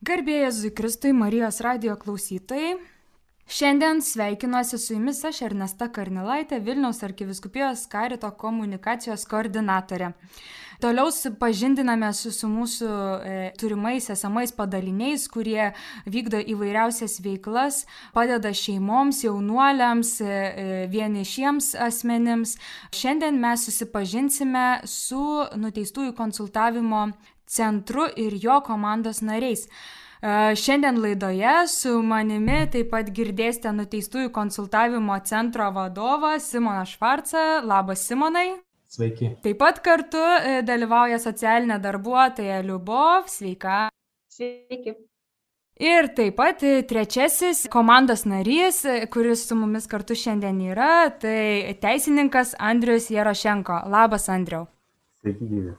Garbėjai Kristui Marijos radio klausytojai. Šiandien sveikinuosi su jumis aš Ernesta Karnilaitė, Vilniaus arkiviskupijos karito komunikacijos koordinatorė. Toliau pažindiname su, su mūsų e, turimais esamais padaliniais, kurie vykdo įvairiausias veiklas, padeda šeimoms, jaunuoliams, e, e, vienišiems asmenims. Šiandien mes susipažinsime su nuteistųjų konsultavimo centru ir jo komandos nariais. E, šiandien laidoje su manimi taip pat girdėsite nuteistųjų konsultavimo centro vadovą Simoną Švarcą. Labas Simonai. Sveiki. Taip pat kartu e, dalyvauja socialinė darbuotoja Liubov. Sveika. Sveiki. Ir taip pat e, trečiasis komandos narys, kuris su mumis kartu šiandien yra, tai teisininkas Andrius Jarošenko. Labas, Andriau. Sveiki, gyvi.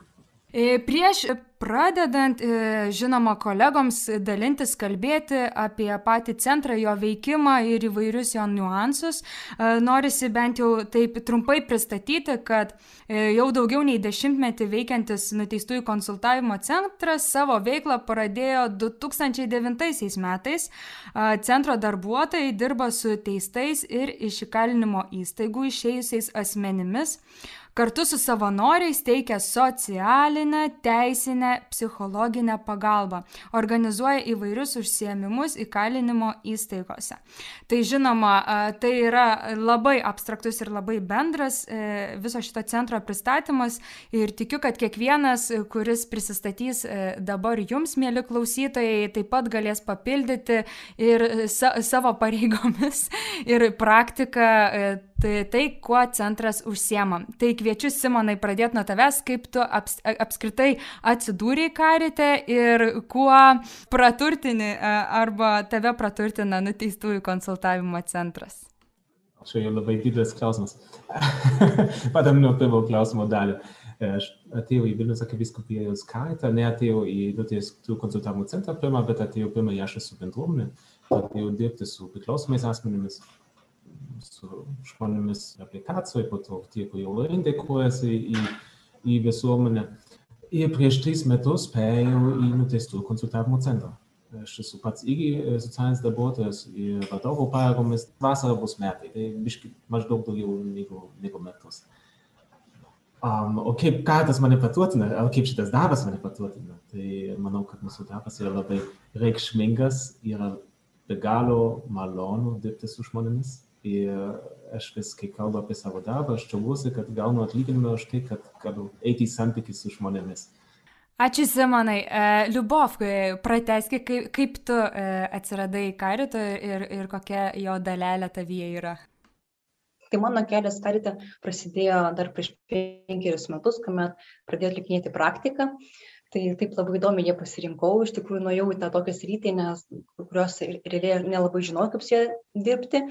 Prieš Pradedant, e, žinoma, kolegoms dalintis, kalbėti apie patį centrą, jo veikimą ir įvairius jo niuansus, e, norisi bent jau taip trumpai pristatyti, kad e, jau daugiau nei dešimtmetį veikiantis nuteistųjų konsultavimo centras savo veiklą pradėjo 2009 metais. Centro darbuotojai dirba su teistais ir iš įkalinimo įstaigų išėjusiais asmenimis kartu su savanoriais teikia socialinę, teisinę, psichologinę pagalbą, organizuoja įvairius užsiemimus įkalinimo įstaigose. Tai žinoma, tai yra labai abstraktus ir labai bendras e, viso šito centro pristatymas ir tikiu, kad kiekvienas, kuris prisistatys e, dabar jums, mėly klausytojai, taip pat galės papildyti ir sa savo pareigomis ir praktiką e, tai, tai kuo centras užsiema. Tai kviečiu Simonai pradėti nuo tavęs, kaip tu aps, apskritai atsidūrėjai karite ir kuo praturtini arba tave praturtina nuteistųjų konsultavimo centras. Čia jau labai didelis klausimas. Padam nuo pirmo klausimo dalį. Aš atėjau į Vilnius arkiviskupijos karitą, neatėjau į nuteistų konsultavimo centrą pirmą, bet atėjau pirmą į Ašasų bendruomenę, pradėjau dirbti su priklausomais asmenimis su žmonėmis aplikacijoje, po to tie, kurie jau integruojasi į, į visuomenę. Ir prieš tris metus perėjau į nuteistų konsultavimo centrą. Aš esu pats irgi socialinis darbuotojas ir vadovo pareigomis. Vasara bus metai, tai biškai maždaug daugiau negu, negu metus. Um, o kaip ką tas mane paturtina, o kaip šitas darbas mane paturtina, tai manau, kad mūsų darbas yra labai reikšmingas, yra be galo malonu dirbti su žmonėmis, ir aš vis, kai kalbu apie savo darbą, aš džiaugiuosi, kad gaunu atlyginimą už tai, kad galiu eiti į santykių su žmonėmis. Ačiū Simonai. E, Liubov, prateski, kaip, kaip tu e, atsiradai karito ir, ir kokia jo dalelė tavyje yra? Tai mano kelias karite prasidėjo dar prieš penkerius metus, kuomet pradėjau atlikinėti praktiką. Tai taip labai įdomi jie pasirinkau, iš tikrųjų nuėjau į tą tokią sritį, nes kurios realiai nelabai žinojau, kaip su jie dirbti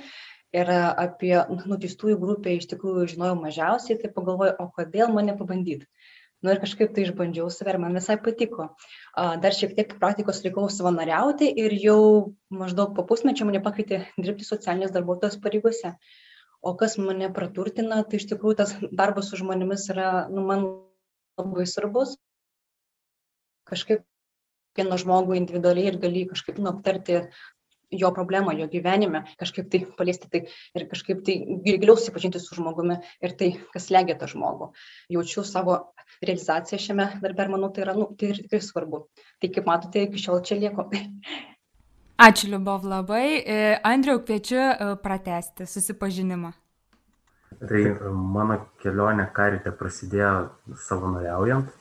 ir apie nuteistųjų grupę iš tikrųjų žinojau mažiausiai, tai pagalvojau, o kodėl mane pabandyti. Nu ir kažkaip tai išbandžiau save ir man visai patiko. Dar šiek tiek praktikos likau savanoriauti ir jau maždaug po pusmečio mane pakvietė dirbti socialinės darbuotojos pareigose. O kas mane praturtina, tai iš tikrųjų tas darbas su žmonėmis yra, nu, man labai svarbus. Kažkaip kiekvieną žmogų individualiai ir gali kažkaip nu, aptarti jo problemą jo gyvenime, kažkaip tai paliesti tai ir kažkaip tai giliau susipažinti su žmogumi ir tai, kas legia tą žmogų. Jaučiu savo realizaciją šiame darbe ir manau, tai yra nu, tai tikrai svarbu. Tai kaip matote, iki šiol čia lieku. Ačiū, Liubov, labai. E, Andriau, kviečiu e, pratesti susipažinimą. Tai mano kelionė karite prasidėjo savanoriaujant.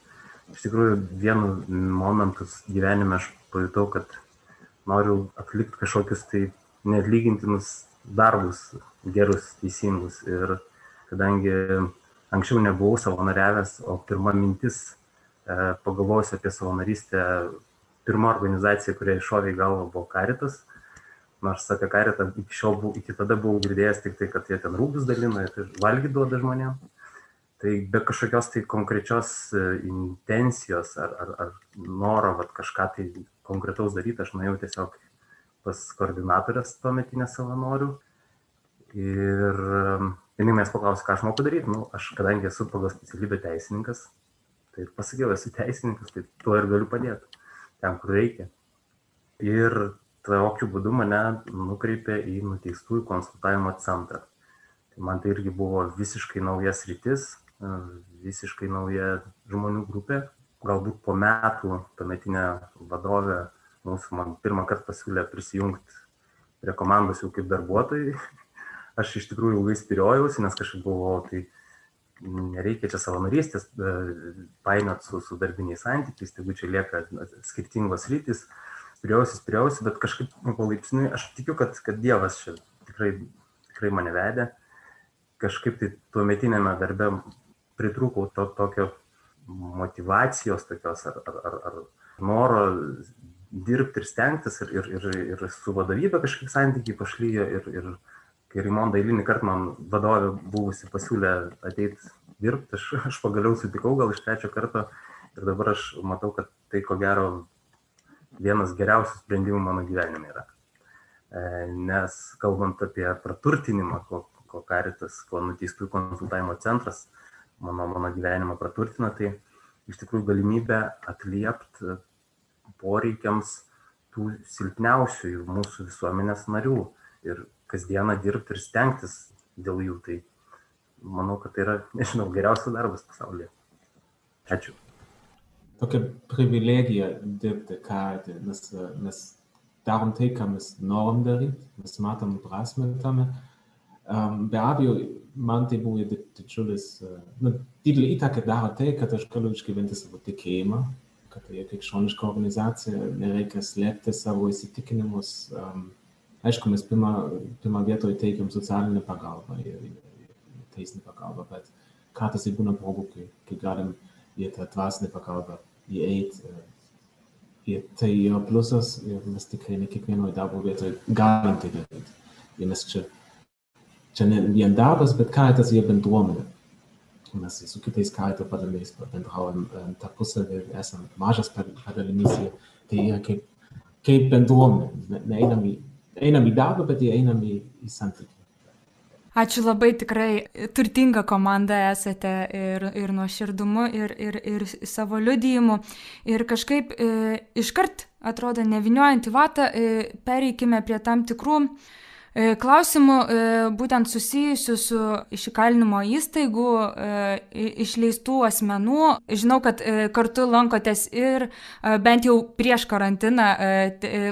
Iš tikrųjų, vienu momentu gyvenime aš pajutau, kad noriu atlikt kažkokius tai neatlygintinus darbus gerus teisingus ir kadangi anksčiau nebuvau savanoriavęs o pirma mintis e, pagalvojus apie savanorystę pirma organizacija kuriai šovė į galvą buvo karitas nors apie karitą iki šiol buvau, iki tada buvau girdėjęs tik tai, kad jie ten rūbus dalina ir valgy duoda žmonėm. Tai be kažkokios tai konkrečios e, intencijos ar, ar, ar noro vat, kažką tai konkretaus daryti, aš nuėjau tiesiog pas koordinatorės tuo metinę savanorių. Ir um, jinai mes paklausė, ką aš moku daryti. Nu, aš kadangi esu pagal specialybę teisininkas, tai pasakiau, esu teisininkas, tai tuo ir galiu padėti, ten, kur reikia. Ir tokiu būdu mane nukreipė į nuteistųjų konsultavimo centrą. Tai man tai irgi buvo visiškai naujas rytis, visiškai nauja žmonių grupė. Galbūt po metų tuometinė vadovė mūsų man pirmą kartą pasiūlė prisijungti prie komandos jau kaip darbuotojai. Aš iš tikrųjų ilgai spiriojausi, nes kažkaip buvau, tai nereikia čia savanorystės e, painiot su, su darbiniais santykiais, tegu čia lieka skirtingos rytis. Spiriausi, spiriausi, bet kažkaip nu, palaipsniui aš tikiu, kad, kad Dievas čia tikrai, tikrai mane vedė. Kažkaip tai tuo metinėme darbe pritrūkau to tokio motivacijos tokios ar, ar, ar, ar noro dirbti ir stengtis ir, ir, ir, ir su vadovybė kažkaip santykiai pašlyjo ir, ir kai Rimonda eilinį kartą man vadovė buvusi pasiūlė ateiti dirbti, aš, aš pagaliau sutikau gal iš trečio karto ir dabar aš matau, kad tai ko gero vienas geriausių sprendimų mano gyvenime yra. E, nes kalbant apie praturtinimą, ko, ko karitas, ko nuteistųjų konsultavimo centras mano, mano gyvenimą praturtina, tai iš tikrųjų galimybę atliepti poreikiams tų silpniausiųjų mūsų visuomenės narių ir kasdieną dirbti ir stengtis dėl jų. Tai manau, kad tai yra, nežinau, geriausias darbas pasaulyje. Ačiū. Tokia privilegija dirbti karate, nes mes darom tai, ką mes norim daryti, mes matom prasme tame. Um, be abejo, man tai buvo didžiulis, nu, didelį įtaką daro tai, kad aš galiu išgyventi savo tikėjimą, kad tai krikščioniška organizacija, nereikia slėpti savo įsitikinimus. Um, aišku, mes pirmą, pirmą vietoje teikiam socialinę pagalbą ir teisinę pagalbą, bet kartais tai būna progų, kai, kai galim į tą dvasinę pagalbą įeiti. Ir tai yra pliusas ir mes tikrai ne kiekvienoje darbo vietoje galim tai daryti. Ir mes čia, čia ne vien darbas, bet karitas yra bendruomenė mes su kitais karito padaliniais bendraujam tarpusavį, esam mažas padalinys, tai yra kaip, kaip bendruomenė. Neeinam į, einam į darbą, bet einam į, į santykį. Ačiū labai, tikrai turtinga komanda esate ir, ir nuo širdumu, ir, ir, ir savo liudijimu. Ir kažkaip e, iškart atrodo neviniojant į vatą, e, pereikime prie tam tikrų e, E, klausimų e, būtent susijusių su iš įkalinimo įstaigų e, išleistų asmenų. Žinau, kad kartu lankotės ir bent jau prieš karantiną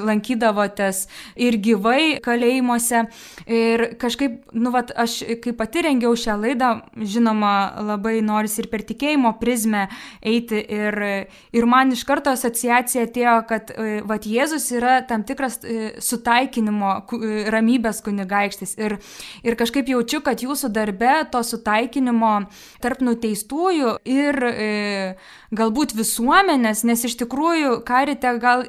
lankydavotės ir gyvai kalėjimuose. Ir kažkaip, nu, vat, aš kaip pati rengiau šią laidą, žinoma, labai noris ir per tikėjimo prizmę eiti. Ir, ir man iš karto asociacija atėjo, kad vat, Jėzus yra tam tikras sutaikinimo, ramybės valstybės kunigaikštis. Ir, ir kažkaip jaučiu, kad jūsų darbe to sutaikinimo tarp nuteistųjų ir e, galbūt visuomenės, nes iš tikrųjų karite gal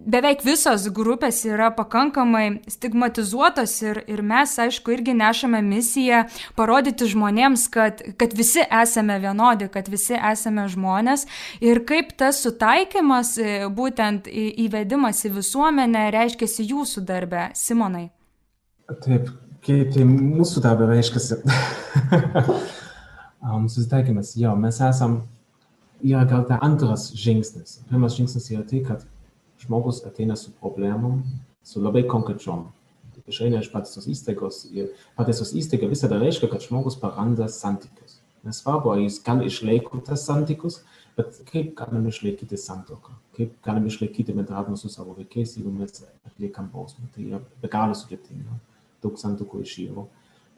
beveik visos grupės yra pakankamai stigmatizuotos ir, ir mes, aišku, irgi nešame misiją parodyti žmonėms, kad, kad visi esame vienodi, kad visi esame žmonės ir kaip tas sutaikymas, e, būtent įvedimas į visuomenę reiškiasi jūsų darbe, Simonai. Taip, kaip tai mūsų darbe reiškiasi. um, susitaikymas, jo, mes esam, yra gal tai antras žingsnis. Pirmas žingsnis yra tai, kad žmogus ateina su problemom, su labai konkrečiom. Išeina iš patys įstaigos ir patys įstaiga visada reiškia, kad žmogus paranda santykius. Nesvarbu, ar jis gali išlaikyti tas santykius, bet kaip galim išlaikyti santoką, kaip galim išlaikyti bendravimą su savo vaikais, jeigu mes atliekam bausmę. Tai yra be galo sudėtinga daug santykių išėjo.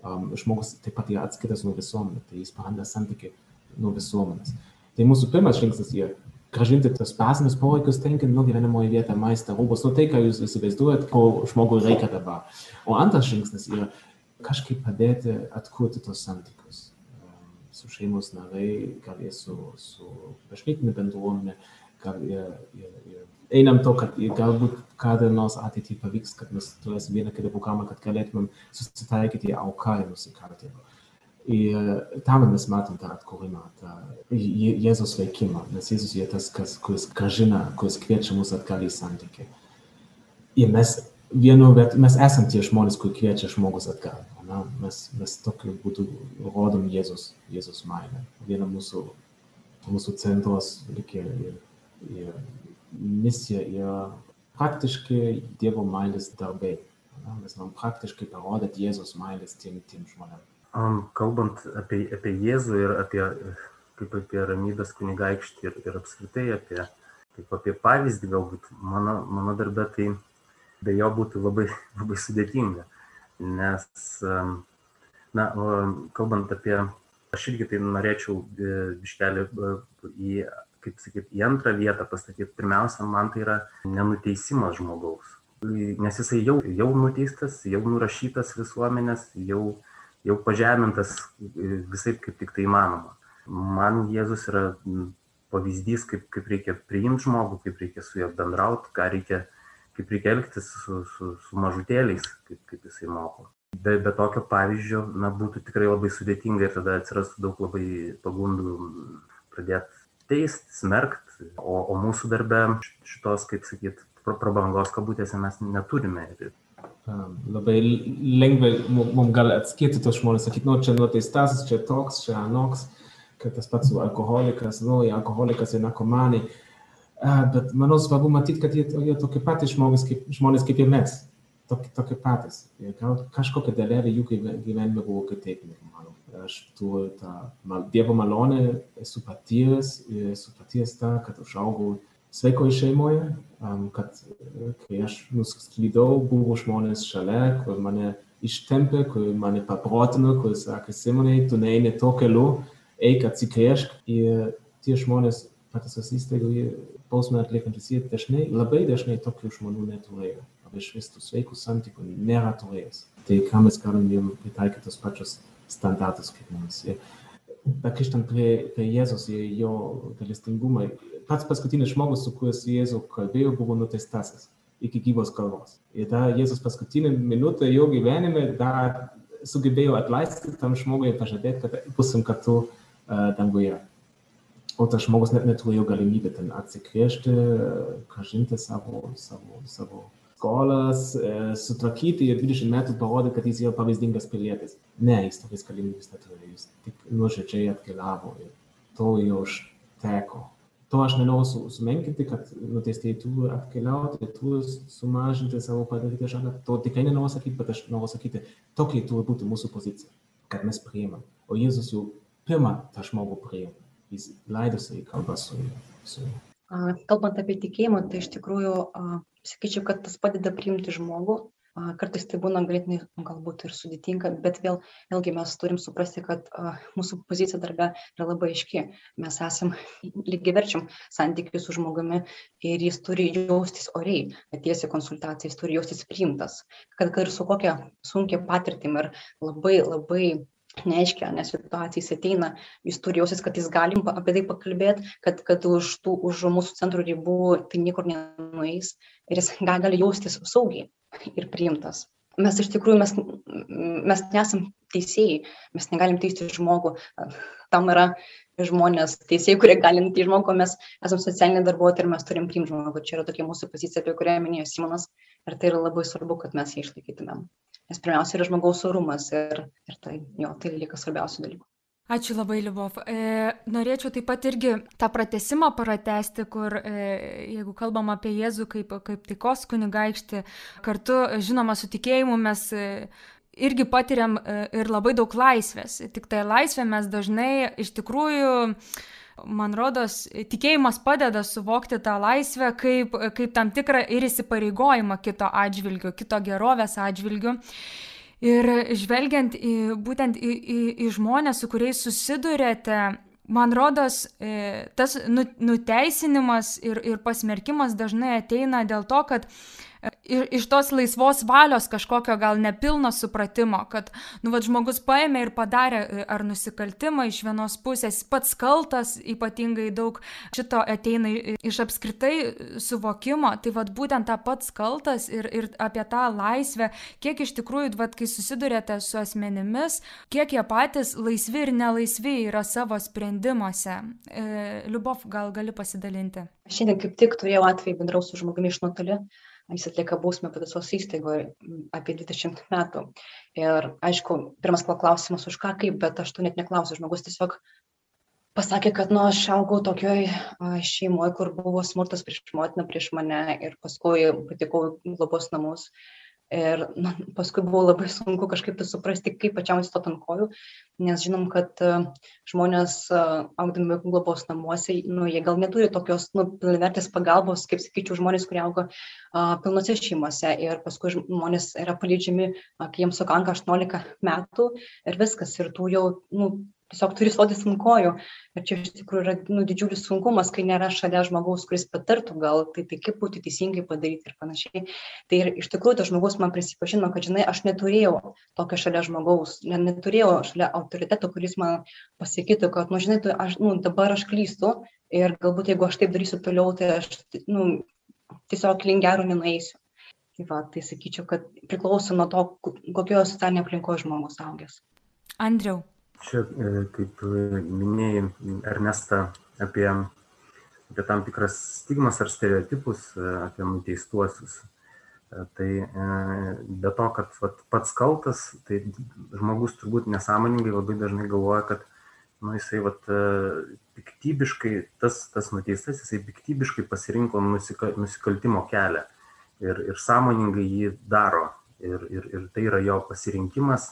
Um, žmogus taip pat yra atskirtas nuo visuomenės, tai jis paranda santykių nuo visuomenės. Tai mūsų pirmas žingsnis yra gražinti tos bazinius poreikius, tenkint, nu, gyvenamoji vieta, maistą, rūbus, nu tai, ką jūs įsivaizduojat, ko žmogui reikia dabar. O antras žingsnis yra kažkaip padėti atkurti tos santykius su šeimos nariai, gal ir su, su bažnytinė bendruomenė, gal ir, ir, ir einam to, kad galbūt kada nors ateityje pavyks, kad mes turėsim vieną kitą programą, kad galėtumėm susitaikyti auką ir nusikaltėlį. Ir tam mes matom tą atkūrimą, tą Jėzus veikimą, nes Jėzus yra tas, kas, kuris gražina, kuris kviečia mus atgal į santykį. Ir mes vienu, bet mes esam tie žmonės, kur kviečia žmogus atgal. Na, mes, mes tokiu būdu rodom Jėzus, Jėzus meilę. Viena mūsų, mūsų centros ir, ir, ir misija yra praktiški Dievo meilės darbai. Na, mes norim praktiškai parodyti Jėzus meilės tiem, tiem žmonėms. Um, kalbant apie, apie Jėzų ir apie, kaip apie ramybės kunigaikštį ir, ir apskritai apie, kaip apie pavyzdį galbūt, mano, mano darbė tai be jo būtų labai, labai sudėtinga. Nes, na, kalbant apie, aš irgi tai norėčiau e, biškelį e, į kaip sakyt, į antrą vietą pastatyti, pirmiausia, man tai yra nenuteisimas žmogaus. Nes jisai jau, jau nuteistas, jau nurašytas visuomenės, jau, jau pažemintas visai kaip tik tai įmanoma. Man Jėzus yra pavyzdys, kaip, kaip reikia priimti žmogų, kaip reikia su juo bendrauti, ką reikia, kaip reikia elgtis su, su, su mažutėliais, kaip, kaip jisai moko. Be, be tokio pavyzdžio, na, būtų tikrai labai sudėtinga ir tada atsirastų daug labai pagundų pradėti teist, smerkt, o, o mūsų darbe šitos, kaip sakyt, prabangos kabutėse mes neturime. Labai lengva mums gal atskirti tos žmonės, sakyti, nu, čia nuteistasis, čia toks, čia anoks, kad tas pats alkoholikas, nu, ja, alkoholikas ir narkomanai. Bet manau svarbu matyti, kad jie, jie tokie patys žmonės kaip, žmonės kaip ir mes. Tokie, tokie patys. Ir gal kažkokia dalelė jų gyvenime buvo kitaip negu mano aš turiu tą mal, Dievo malonę, esu patyręs, esu patyręs tą, kad užaugau sveikoje šeimoje, um, kad kai aš nusklydau, buvo žmonės šalia, kur mane ištempė, kur mane paprotino, kur sakė, Simonai, tu neini to keliu, eik atsikrėšk. Ir tie žmonės patys įstaigoje, bausmę atliekantis, jie dažnai, labai dažnai tokių žmonių neturėjo. Vis tų sveikų santykių nėra turėjęs. Tai ką mes galim jiem pritaikyti tos pačios standartus kaip mums. Grįžtant prie, prie Jėzus ir jo galestingumą, pats paskutinis žmogus, su kuriuo Jėzus kalbėjo, buvo nuteistasis iki gyvos kalbos. Ir tą Jėzus paskutinį minutę jo gyvenime dar sugebėjo atleisti tam žmogui ir pažadėti, kad busim kartu uh, danguje. O tas žmogus net neturėjo galimybę ten atsikrėšti, kažinti savo, savo, savo skolas, e, sutvarkyti ir 20 metų parodė, kad jis yra pavyzdingas pilietis. Ne, jis tokias galimybės neturėjo, jis tik nuoširdžiai atkeliavo ir to jau užteko. To aš nenoriu sumenkinti, kad nuteistieji turi atkeliauti, turi sumažinti savo padarytą žalą. To tikrai nenoriu sakyti, bet aš noriu sakyti, tokia turi būti mūsų pozicija, kad mes priimam. O Jėzus jau pirmą tą žmogų priima. Jis leidosi į kalbą su juo. Kalbant apie tikėjimą, tai iš tikrųjų sakyčiau, kad tas padeda priimti žmogų. Kartais tai būna ganėtinai galbūt ir sudėtinga, bet vėl, vėlgi mes turim suprasti, kad mūsų pozicija darbe yra labai aiški. Mes esam lygiai verčiam santykių su žmogumi ir jis turi jaustis oriai, atėjęs į konsultaciją, jis turi jaustis priimtas. Kad, kad ir su kokia sunkia patirtim ir labai labai neaiškia, nes situacija jis ateina, jis turi jausis, kad jis galim apie tai pakalbėti, kad, kad už, tų, už mūsų centrų ribų tai niekur nenueis ir jis gali jaustis saugiai ir priimtas. Mes iš tikrųjų, mes, mes nesam teisėjai, mes negalim teisti žmogų, tam yra žmonės, teisėjai, kurie gali nuteisti žmogų, mes esame socialiniai darbuotojai ir mes turim priimti žmogų. Čia yra tokia mūsų pozicija, apie kurią minėjo Simonas ir tai yra labai svarbu, kad mes ją išlaikytumėm nes pirmiausia yra žmogaus orumas ir, ir tai, jo, tai lieka svarbiausių dalykų. Ačiū labai, Liubov. E, norėčiau taip pat irgi tą pratesimą pratesti, kur e, jeigu kalbam apie Jėzų kaip, kaip taikos kunigaikštį, kartu, žinoma, su tikėjimu mes e, irgi patiriam e, ir labai daug laisvės. Tik tai laisvė mes dažnai iš tikrųjų man rodos, tikėjimas padeda suvokti tą laisvę kaip, kaip tam tikrą ir įsipareigojimą kito atžvilgiu, kito gerovės atžvilgiu. Ir žvelgiant į, būtent į, į, į žmonės, su kuriais susidurėte, man rodos, e, tas nu, nuteisinimas ir, ir pasmerkimas dažnai ateina dėl to, kad iš tos laisvos valios kažkokio gal nepilno supratimo, kad, nu, vad žmogus paėmė ir padarė e, ar nusikaltimą iš vienos pusės, pats kaltas, ypatingai daug šito ateina iš apskritai suvokimo, tai vad būtent tą pats kaltas ir, ir apie tą laisvę, kiek iš tikrųjų, vad kai susidurėte su asmenimis, kiek jie patys laisvi ir nelaisvi yra savo sprendimuose. E, Liubov, gal gali pasidalinti? Šiandien kaip tik turėjau atvejį bendrau su žmogumi iš nuotolį jis atlieka bausmę pataisos įstaigoje apie 20 metų. Ir aišku, pirmas klausimas už ką kaip, bet aš to net neklausiu, žmogus tiesiog pasakė, kad, nu, aš augau tokioj šeimoje, kur buvo smurtas prieš motiną, prieš mane ir paskui patikau globos namus. Ir na, paskui buvo labai sunku kažkaip tai suprasti, kaip pačiam įstot ant kojų, nes žinom, kad uh, žmonės uh, augdami vaikų globos namuose, nu, jie gal neturi tokios nu, pilnavertės pagalbos, kaip sakyčiau, žmonės, kurie auga uh, pilnose šeimose. Ir paskui žmonės yra paleidžiami, uh, kai jiems sukanka 18 metų ir viskas, ir tų jau nu, tiesiog turi stotis ant kojų. Ir čia iš tikrųjų yra nu, didžiulis sunkumas, kai nėra šalia žmogaus, kuris patartų gal, tai, tai kaip būti teisingai padaryti ir panašiai. Tai ir iš tikrųjų tas žmogus man prisipažino, kad, žinai, aš neturėjau tokio šalia žmogaus, neturėjau šalia autoriteto, kuris man pasakytų, kad, nu, žinai, tu, aš, nu, dabar aš klystu ir galbūt jeigu aš taip darysiu toliau, tai aš, nu, tiesiog link gerų nenueisiu. Tai va, tai sakyčiau, kad priklauso nuo to, kokioje socialinėje aplinkoje žmogus augęs. Andriau, Čia, e, kaip minėjai, Ernesta, apie, apie tam tikras stigmas ar stereotipus, e, apie nuteistuosius. E, tai be to, kad vat, pats kaltas, tai žmogus turbūt nesąmoningai labai dažnai galvoja, kad nu, jisai vat, piktybiškai, tas, tas nuteistas, jisai piktybiškai pasirinko nusika, nusikaltimo kelią ir, ir sąmoningai jį daro. Ir, ir, ir tai yra jo pasirinkimas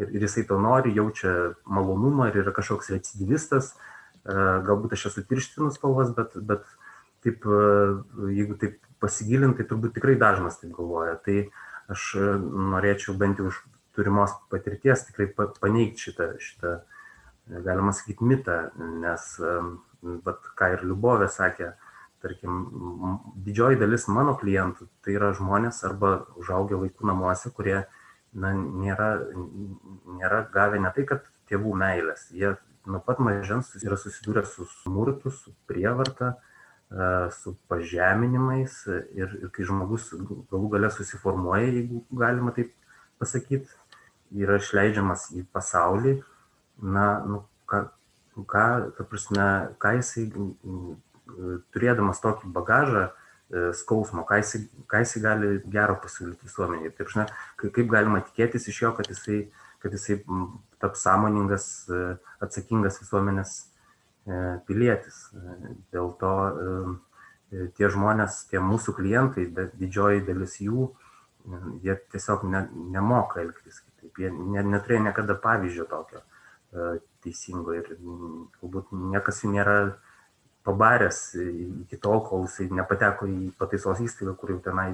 ir, ir jisai to nori, jaučia malonumą ir yra kažkoks recidivistas, e, galbūt aš esu tirštinus spalvas, bet, bet taip, e, jeigu taip pasigilinti, tai turbūt tikrai dažnas taip galvoja. Tai aš e, norėčiau bent jau iš turimos patirties tikrai paneigti šitą, šitą galima sakyti, mitą, nes, bet ką ir Liubovė sakė, tarkim, didžioji dalis mano klientų tai yra žmonės arba užaugę vaikų namuose, kurie na, nėra, nėra gavę ne tai, kad tėvų meilės. Jie nuo pat mažens yra susidūrę su smurtu, su prievarta, e, su pažeminimais ir, ir kai žmogus galų gale susiformuoja, jeigu galima taip pasakyti, yra išleidžiamas į pasaulį, na, nu, ką, ką, ta prasme, ką jisai turėdamas tokį bagažą, skausmo, ką jisai, ką jisai gali gero pasiūlyti visuomeniai. Taip, žinai, kaip galima tikėtis iš jo, kad jisai, kad jisai taps sąmoningas, e, atsakingas visuomenės e, pilietis. Dėl to tie žmonės, tie mūsų klientai, didžioji dalis jų, jie tiesiog ne, nemoka elgtis kitaip. Jie ne, neturėjo niekada pavyzdžio tokio teisingo ir galbūt niekas jų nėra pabaręs iki tol, kol jisai nepateko į pataisos įstaigą, kur jau tenai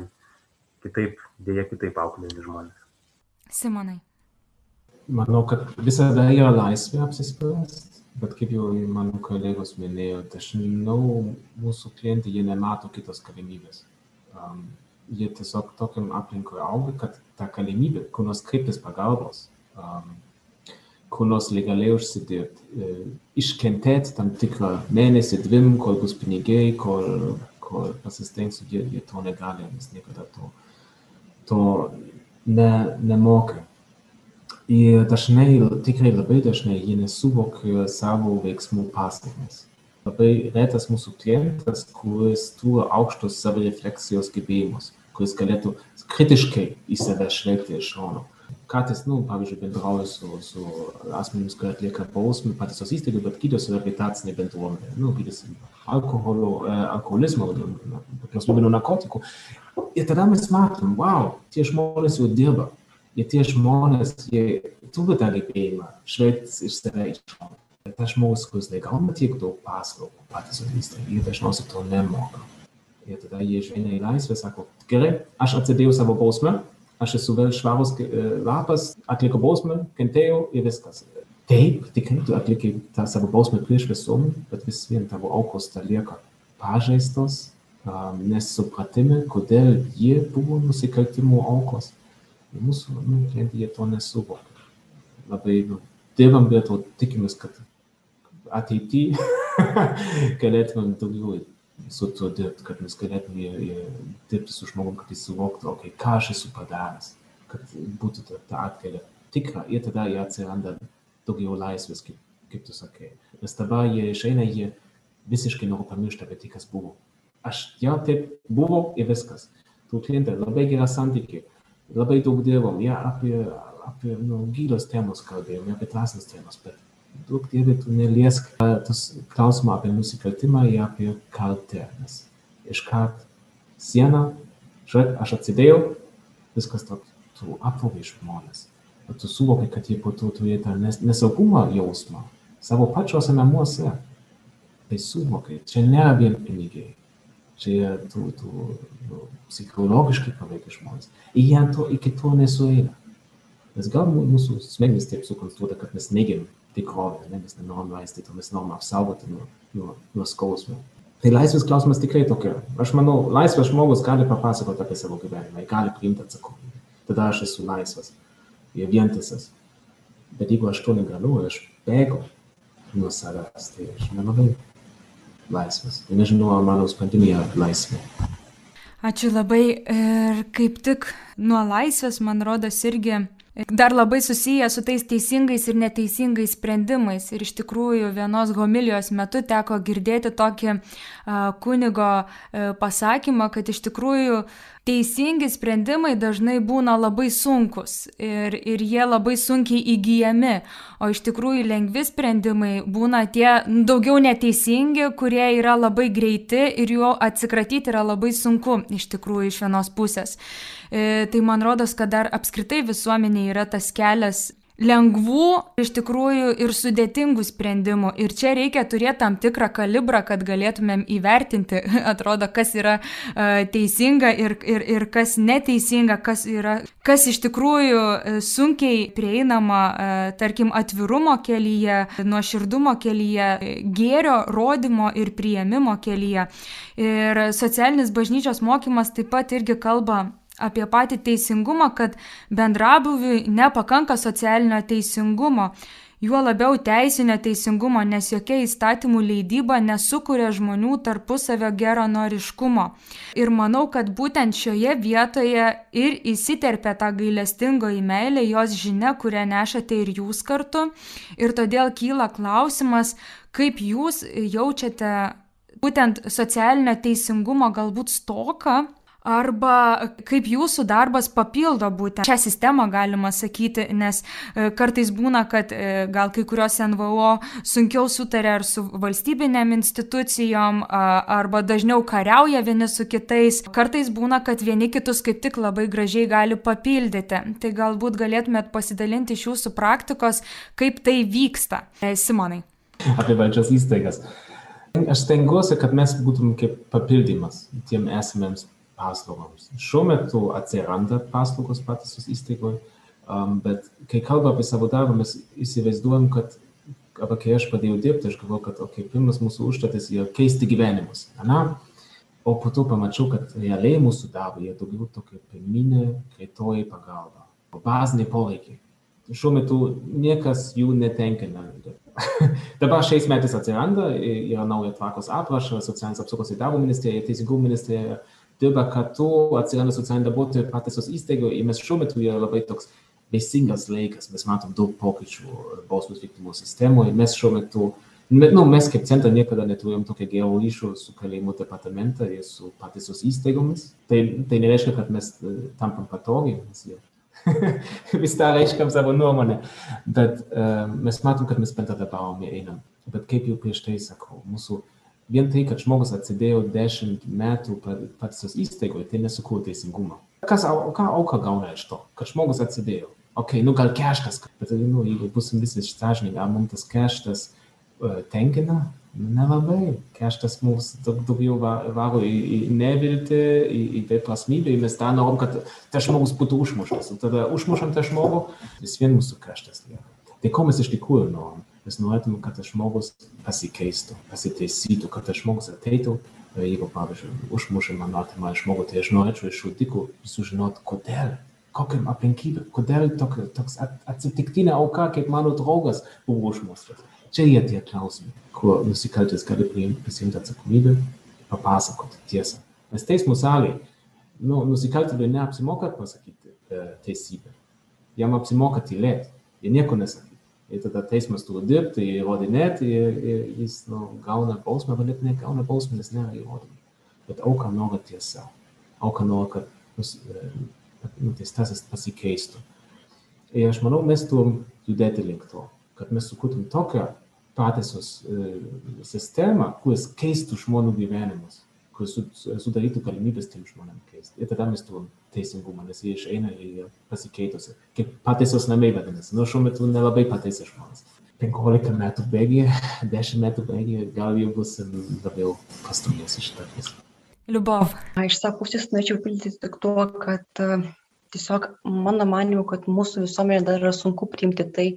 kitaip, dėja kitaip auklėjami žmonės. Simonai. Manau, kad visada yra laisvė apsispręsti, bet kaip jau mano kolegos minėjo, dažnai mūsų klientai jie nemato kitos galimybės. Um, jie tiesiog tokiam aplinkoje auga, kad ta galimybė, kur nors kreiptis pagalbos, um, kur nors legaliai užsidirbti, e, iškentėti tam tikrą mėnesį, dvim, kol bus pinigai, kol, kol pasistengsiu, jie, jie to negali, nes niekada to, to ne, nemoka. Ir dažnai, tikrai labai dažnai, jie nesuvokia savo veiksmų pasiekmes. Labai retas mūsų klientas, kuris turi aukštus savirefleksijos gebėjimus, kuris galėtų kritiškai į save žvelgti iš šono kartais, nu, pavyzdžiui, bendrauju su, su asmenimis, kurie atlieka bausmę pataisos įstaigų, bet gydosi rehabilitacinė bendruomenė, nu, gydosi alkoholio, e, alkoholizmo, priklausomybė nuo narkotikų. Ir tada mes matom, wow, tie žmonės jau dirba. Ir tie žmonės, jie turi tą gebėjimą žvelgti iš save iš šono. Bet tas žmogus, kuris negauna tiek daug paslaugų pataisos įstaigai, jie dažniausiai to nemoka. Ir tada jie išeina į laisvę, sako, gerai, aš atsidėjau savo bausmę, aš esu vėl švarus e, lapas, atliko bausmę, kentėjau ir viskas. Taip, tikrai tu atlikai tą savo bausmę prieš visuomenę, bet vis vien tavo aukos ta lieka pažeistos, nesupratimi, kodėl jie buvo nusikaltimų aukos. Ir mūsų nu, klientai jie to nesuvokia. Labai nu, dirbam prie to, tikimės, kad ateityje galėtumėm daugiau su tuo dirbti, kad mes galėtume dirbti su žmogum, kad jis suvoktų, okay, ką aš esu padaręs, kad būtų ta, ta atgalia tikra ir tada jie atsiranda daugiau laisvės, kaip, kaip tu sakai. Nes dabar jie išeina, jie visiškai nori pamiršti apie tai, kas buvo. Aš jau taip buvau ir viskas. Tu klientai labai gerą santykį, labai daug dirbom, ja, apie, apie nu, gydos temos kalbėjom, apie dvasinės temos, bet duok Dieve, tu neliesk tas klausimą apie nusikaltimą ir apie kaltę. Nes iškart sieną, žiūrėk, aš atsidėjau, viskas toks, tu apvogai žmonės. Tu suvokai, kad jie po to turi tą nesaugumo jausmą savo pačiuose namuose. Tai suvokai, čia nėra vien pinigai. Čia tu, tu nu, psichologiškai paveikia žmonės. Ir jie to iki to nesueina. Nes gal mūsų smegenys taip sukonstruota, kad mes neigiam tikrovę, ne? mes nenorim laistyti, mes norim apsaugoti nuo, nuo, nuo skausmo. Tai laisvės klausimas tikrai tokia. Aš manau, laisvas žmogus gali papasakoti apie savo gyvenimą, gali priimti atsakomybę. Tada aš esu laisvas ir vientisas. Bet jeigu aš to negaliu, aš bėgu nuo savęs, tai aš nelabai laisvas. Tai nežinau, ar mano sprendimai yra laisvi. Ačiū labai ir kaip tik nuo laisvės, man rodos, irgi dar labai susiję su tais teisingais ir neteisingais sprendimais. Ir iš tikrųjų vienos homilijos metu teko girdėti tokį a, kunigo a, pasakymą, kad iš tikrųjų teisingi sprendimai dažnai būna labai sunkus ir, ir jie labai sunkiai įgyjami, o iš tikrųjų lengvi sprendimai būna tie daugiau neteisingi, kurie yra labai greiti ir juo atsikratyti yra labai sunku iš tikrųjų iš vienos pusės. E, tai man rodos, kad dar apskritai visuomenė yra tas kelias lengvų, iš tikrųjų ir sudėtingų sprendimų. Ir čia reikia turėti tam tikrą kalibrą, kad galėtumėm įvertinti, atrodo, kas yra uh, teisinga ir, ir, ir kas neteisinga, kas, yra, kas iš tikrųjų uh, sunkiai prieinama, uh, tarkim, atvirumo kelyje, nuoširdumo kelyje, gėrio rodymo ir prieimimo kelyje. Ir socialinis bažnyčios mokymas taip pat irgi kalba apie patį teisingumą, kad bendrabuviui nepakanka socialinio teisingumo, juo labiau teisinio teisingumo, nes jokia įstatymų leidyba nesukuria žmonių tarpusavio geronoriškumo. Ir manau, kad būtent šioje vietoje ir įsiterpia ta gailestingoji meilė, jos žinia, kurią nešate ir jūs kartu. Ir todėl kyla klausimas, kaip jūs jaučiate būtent socialinio teisingumo galbūt stoką arba kaip jūsų darbas papildo būtent šią sistemą, galima sakyti, nes e, kartais būna, kad e, gal kai kurios NVO sunkiau sutarė ar su valstybinėm institucijom, arba dažniau kariauja vieni su kitais. Kartais būna, kad vieni kitus kaip tik labai gražiai gali papildyti. Tai galbūt galėtumėt pasidalinti iš jūsų praktikos, kaip tai vyksta. E, Simonai. Apie valdžios įstaigas. Aš stengiuosi, kad mes būtum kaip papildymas tiem esamiems paslaugoms. Šiuo metu atsiranda paslaugos pataisos įstaigoje, um, bet kai kalba apie savo darbą, mes įsivaizduojam, kad arba kai aš pradėjau dirbti, aš galvoju, kad okay, pirmas mūsų užduotis yra keisti gyvenimus. Na, o po to pamačiau, kad realiai mūsų darbai yra daugiau tokia pirminė, greitoji pagalba, baziniai poreikiai. Šiuo metu niekas jų netenkina. Dabar šiais metais atsiranda, yra nauja tvarkos aprašas, socialinės apsaugos ir darbo ministerija, teisingumo ministerija, dirba kartu, atsiranda socialiniai darbuotojai pataisos įstaigoje ir mes šiuo metu yra labai toks vaisingas laikas, mes matom daug pokyčių bausmės vykdymo sistemoje, mes šiuo metu, nu, mes kaip centra niekada neturėjom tokio gero ryšio su kalėjimų departamentą ir su pataisos įstaigomis. Tai, tai nereiškia, kad mes tampam patogiai, mes jau vis dar reiškiam savo nuomonę, bet uh, mes matom, kad mes bendradarbiavome einam. Bet kaip jau prieš tai sakau, mūsų vien tai, kad žmogus atsidėjo dešimt metų pataisos įstaigoje, tai nesukūrė teisingumo. Kas, ką auka gauna iš to, kad žmogus atsidėjo? Ok, nu gal keštas, bet nu, jeigu busim visi sąžininkai, ar mums tas keštas uh, tenkina? Nu, nelabai. Keštas mums daug daugiau varo į, į neviltį, į, į beprasmybę, ir mes tą norim, kad tas žmogus būtų užmuštas. Ir tada užmušam tą žmogų, vis vien mūsų keštas lieka. Tai ko mes iš tikrųjų norim? Mes norėtume, kad tas žmogus pasikeistų, pasitaisytų, kad tas žmogus ateitų. Jeigu, pavyzdžiui, užmušai mano artimą žmogų, tai aš norėčiau iš šudikų sužinoti, kodėl, kokiam aplinkybėm, kodėl tok, toks atsitiktinė auka, kaip mano draugas, buvo užmuštas. Čia jie tie klausimai, kur nusikaltėlis gali prisimti atsakomybę, papasakoti tiesą. Nes teismų salėje nu, nusikaltėliui neapsimoka pasakyti e, teisybę. Jam apsimoka tylėti. Jie nieko nesako. Ir tada teismas turi dirbti, įrodinėti ir, ir jis nu, gauna bausmę, bet net negauna bausmę, nes nėra įrodymų. Bet auka nori tiesa. Auka nori, kad nuteistasis pasikeistų. Ir aš manau, mes turim judėti link to. kad mes sukurtum tokią pataisos e, sistemą, kuris keistų žmonių gyvenimus, kuris sudarytų galimybės tiem žmonėm keisti. Ir tada mes turim teisingumą, nes jie išeina ir jie pasikeitusi. Kaip pataisos namai vadinasi. Nu, šiuo metu nelabai pataisė žmonės. 15 metų bėgyje, 10 metų bėgyje gal jau bus labiau pastumės iš šitą. Liubov. Iš savo pusės norėčiau pildyti tik tuo, kad tiesiog mano manimu, kad mūsų visuomenė dar yra sunku priimti tai,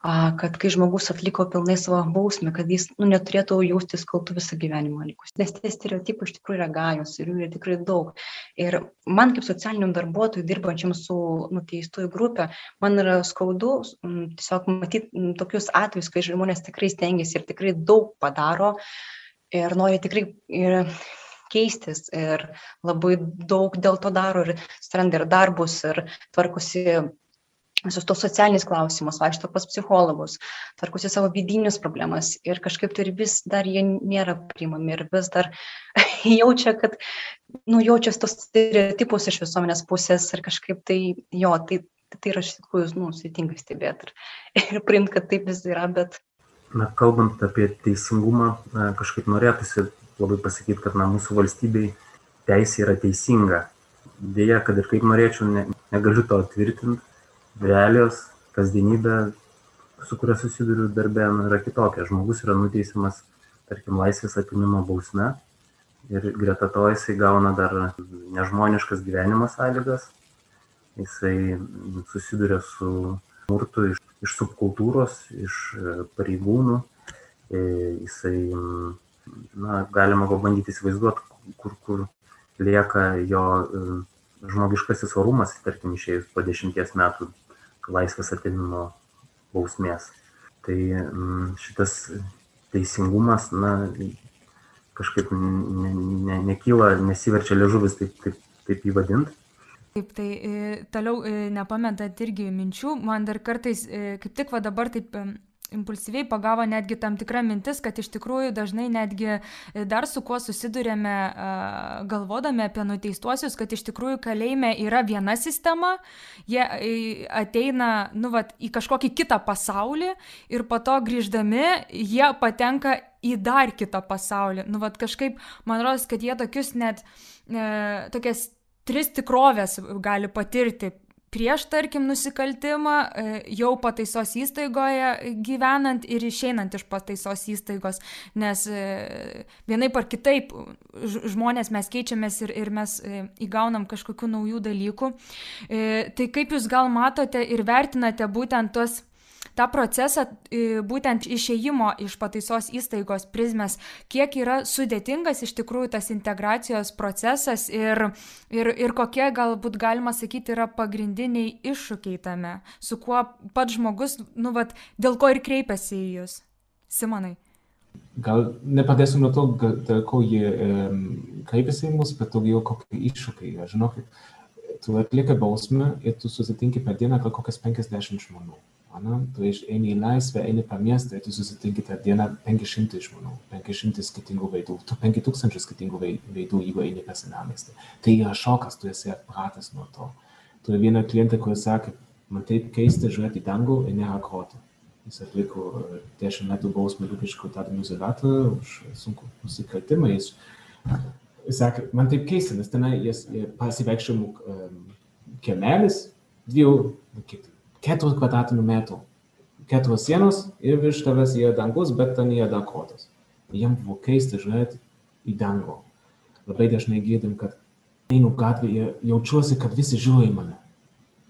kad kai žmogus atliko pilnai savo bausmę, kad jis nu, neturėtų jaustis kaltų visą gyvenimą likus. Nes tie stereotipai iš tikrųjų yra gajus ir jų yra tikrai daug. Ir man kaip socialiniam darbuotojui, dirbančiam su nuteistųjų grupė, man yra skaudu tiesiog matyti tokius atvejus, kai žmonės tikrai stengiasi ir tikrai daug padaro ir nori tikrai ir keistis ir labai daug dėl to daro ir stranda ir darbus ir tvarkosi visus tos socialinius klausimus, vaikšto pas psichologus, tvarkosi savo vidinius problemas ir kažkaip tai vis dar jie nėra priimami ir vis dar jaučia, kad, nu, jaučia tos stereotipus iš visuomenės pusės ir kažkaip tai, jo, tai, tai yra iš tikrųjų, nu, sudėtinga stebėti ir, ir priimti, kad taip vis yra, bet. Na, kalbant apie teisingumą, kažkaip norėtųsi labai pasakyti, kad na, mūsų valstybei teisė yra teisinga. Dėja, kad ir kaip norėčiau, ne, negaliu to tvirtinti, realijos, kasdienybė, su kuria susiduriu darbė, nu, yra kitokia. Žmogus yra nuteisiamas, tarkim, laisvės atimimo bausme ir greta to jisai gauna dar nežmoniškas gyvenimo sąlygas, jisai susiduria su smurtu iš, iš subkultūros, iš e, pareigūnų, e, jisai, na, galima pabandyti įsivaizduoti, kur, kur lieka jo e, žmogiškasis orumas, tarkim, išėjus po dešimties metų laisvės atėmimo bausmės. Tai mm, šitas teisingumas, na, kažkaip ne, ne, nekyla, nesiverčia liežuvis taip, taip, taip įvadinti. Taip, tai e, toliau e, nepametat irgi minčių, man dar kartais, e, kaip tik va dabar taip impulsyviai pagavo netgi tam tikra mintis, kad iš tikrųjų dažnai netgi e, dar su kuo susidurėme galvodami apie nuteistuosius, kad iš tikrųjų kalėjime yra viena sistema, jie e, ateina nu, vat, į kažkokį kitą pasaulį ir po to grįždami jie patenka į dar kitą pasaulį. Nu, vat, kažkaip man rodos, kad jie tokius net e, tokias tris tikrovės gali patirti prieš, tarkim, nusikaltimą, e, jau pataisos įstaigoje gyvenant ir išeinant iš pataisos įstaigos, nes e, vienaip ar kitaip žmonės mes keičiamės ir, ir mes e, įgaunam kažkokių naujų dalykų. Tai kaip jūs gal matote ir vertinate būtent tuos tą procesą būtent išėjimo iš pataisos įstaigos prizmės, kiek yra sudėtingas iš tikrųjų tas integracijos procesas ir, ir, ir kokie galbūt galima sakyti yra pagrindiniai iššūkiai tame, su kuo pats žmogus, nu, vat, dėl ko ir kreipiasi į jūs. Simonai. Gal nepradėsiu nuo to, dėl ko jie um, kreipiasi į mus, bet daugiau kokie iššūkiai. Žinokit, tu atlieki bausmę ir tu susitinki per dieną gal kokias 50 žmonių. Ane? Tu eini į laisvę, eini per miestą ir tu susitinki tą dieną 500 žmonių, 500 skirtingų veidų, tu 5000 skirtingų veidų, jeigu eini per senamestį. Tai yra šokas, tu esi atpratęs nuo to. Turiu vieną klientą, kuris sakė, man taip keista žiūrėti į dangų ir nėra groti. Jis atliko 10 metų bausmę Lukiškių tardymo izoliatorių už sunkų nusikaltimą. Jis, jis sakė, man taip keista, nes tenai jis pasivaikščiojimų um, kiemelis, dviejų, kiek keturių kvadratinių metrų. Keturios sienos ir virš tavęs yra dangus, bet ten yra dar kotas. Jam buvo keista žiūrėti į dangų. Labai dažnai girdim, kad einu gatvėje ir jaučiuosi, kad visi žiūri į mane.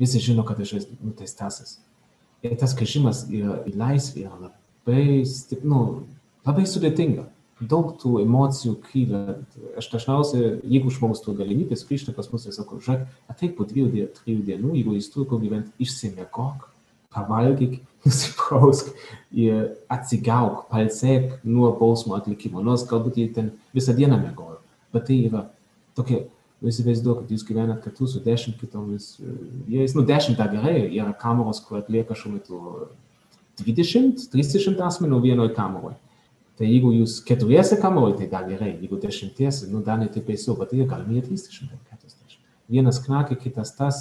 Visi žino, kad aš esu nuteistasis. Ir tas grįžimas į laisvę yra labai, nu, labai sudėtinga. Daug tų emocijų kyla. Aš dažniausiai, jeigu žmogus turi galimybės grįžti pas mus ir sako, žiūrėk, ateik po dviejų, trijų dienų, jeigu jis turi kur gyventi, išsimiegok, pavalgyk, nusiprausk ir atsigauk, palsėk nuo bausmo atlikimo, nors galbūt jie ten visą dieną mėgojo. Bet tai yra tokia, įsivaizduok, kad jūs gyvenat kartu su dešimt kitomis vyrais, nu dešimt dar gerai, yra kameros, kur atlieka šiuo metu 20-30 asmenų vienoje kameroje. Tai jeigu jūs keturiese kamuolį, tai dar gerai, jeigu dešimties, nu dar ne taip baisiau, bet tai galime ir 340. Vienas knakė, kitas tas,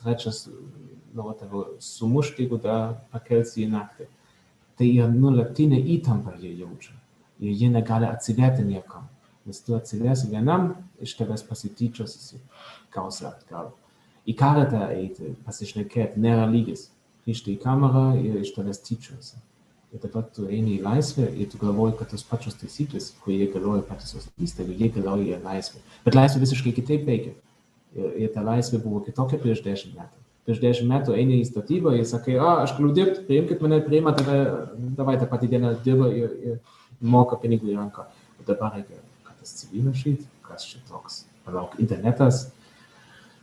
trečias nori tave sumušti, jeigu dar pakelsi į naktį. tai yra nulatinė įtampa jie jaučia. Ir jie negali atsiverti niekam. Nes tu atsiversi vienam, iš tavęs pasityčios, gausi atgal. Į karatą eiti, pasišnekėti, nėra lygis. Grįžti į kamerą ir iš tavęs tyčiosi. Ir dabar tu eini į laisvę ir tu galvoji, kad tos pačios taisyklės, kurie galioja patys įstaigai, jie galioja laisvę. Bet laisvė visiškai kitaip veikia. Ir, ir ta laisvė buvo kitokia prieš dešimt metų prieš dešimt metų eini į statybą ir sakai, o, aš galiu dirbti, priimkit mane, priima tave, davai tą patį dieną dirba ir, ir moka pinigų į ranką. O dabar reikia, kad tas CV rašyti, kas čia toks. Palauk, internetas,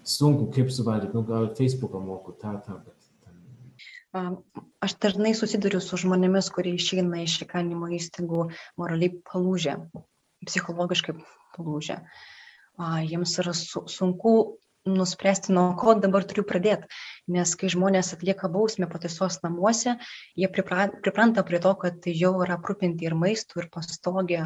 sunku, kaip suvaldyti, nu gal Facebooką moku, tą, tą, bet Aš dažnai susiduriu su žmonėmis, kurie išeina iš įkalinimo įstaigų moraliai palūžę, psichologiškai palūžę. Jiems yra su, sunku nuspręsti, nuo ko dabar turiu pradėti. Nes kai žmonės atlieka bausmę pataisos namuose, jie pripranta prie to, kad jau yra aprūpinti ir maistų, ir pastogė.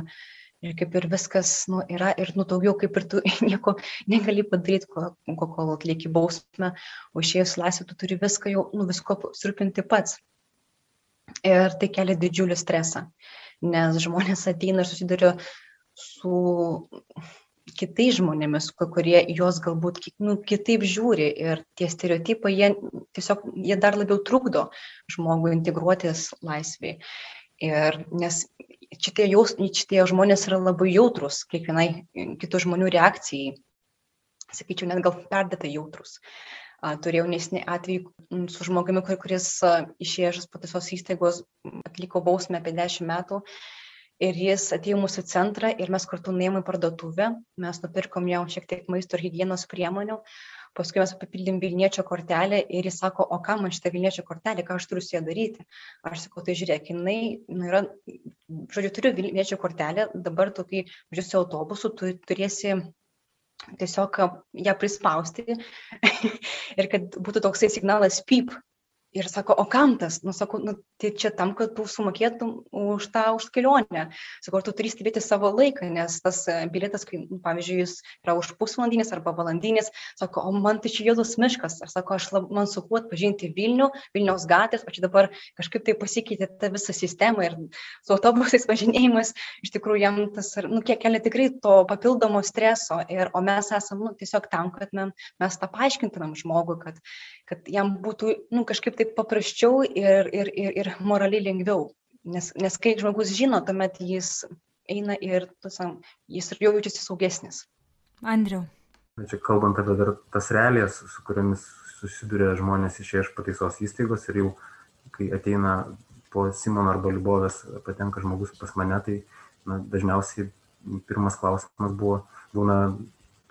Ir kaip ir viskas nu, yra ir nu, daugiau kaip ir tu nieko negali padaryti, ko, ko, kol atlieki bausmę, o išėjus laisvę tu turi viską jau, nu, visko surūpinti pats. Ir tai kelia didžiulį stresą, nes žmonės ateina ir susiduria su kitais žmonėmis, kurie juos galbūt nu, kitaip žiūri ir tie stereotipai, jie tiesiog, jie dar labiau trukdo žmogui integruotis laisviai. Ir nes šitie, jaus, šitie žmonės yra labai jautrus kiekvienai kitų žmonių reakcijai. Sakyčiau, net gal perdėtai jautrus. Turėjau nesnį atvejį su žmogumi, kuris išėjęs pataisos įstaigos atliko bausmę apie 10 metų ir jis atėjo mūsų centrą ir mes kartu nuėjom į parduotuvę, mes nupirkom jam šiek tiek maisto ir hygienos priemonių, paskui mes papildėm Vilniečio kortelę ir jis sako, o ką man šitą Vilniečio kortelę, ką aš turiu su ją daryti. Aš sakau, tai žiūrėk, jinai nu, yra, žodžiu, turiu Vilniečio kortelę, dabar kai važiuosi autobusu, tu turėsi tiesiog ją prispausti ir kad būtų toksai signalas pip, ir sako o kam tas? Nu sakau nu tai čia tam kad tu sumokėtum už tą už kelionę. Sakau ar tu turi stebėti savo laiką nes tas e, bilietas kai nu, pavyzdžiui jis yra už pusvalandinis arba valandinis sako o man tai čia juodas miškas. Aš sako aš lab, man sunku atpažinti vilnių vilniaus gatvės čia dabar kažkaip tai pasikeitė ta visa sistema ir su autobusais važinėjimas iš tikrųjų jam tas nu kiek kelia tikrai to papildomo streso. Ir o mes esam nu tiesiog tam kad me, mes tą paaiškintumėm žmogui kad kad jam būtų nu kažkaip taip paprasčiau ir, ir, ir, ir moraliai lengviau. Nes, nes kai žmogus žino, tuomet jis eina ir tusam, jis ir jau jaučiasi saugesnis. Andriu. Čia kalbant apie dar tas realijas, su kuriamis susiduria žmonės iš iš pataisos įstaigos ir jau kai ateina po Simono arba Libovės patenka žmogus pas mane, tai na, dažniausiai pirmas klausimas buvo, būna,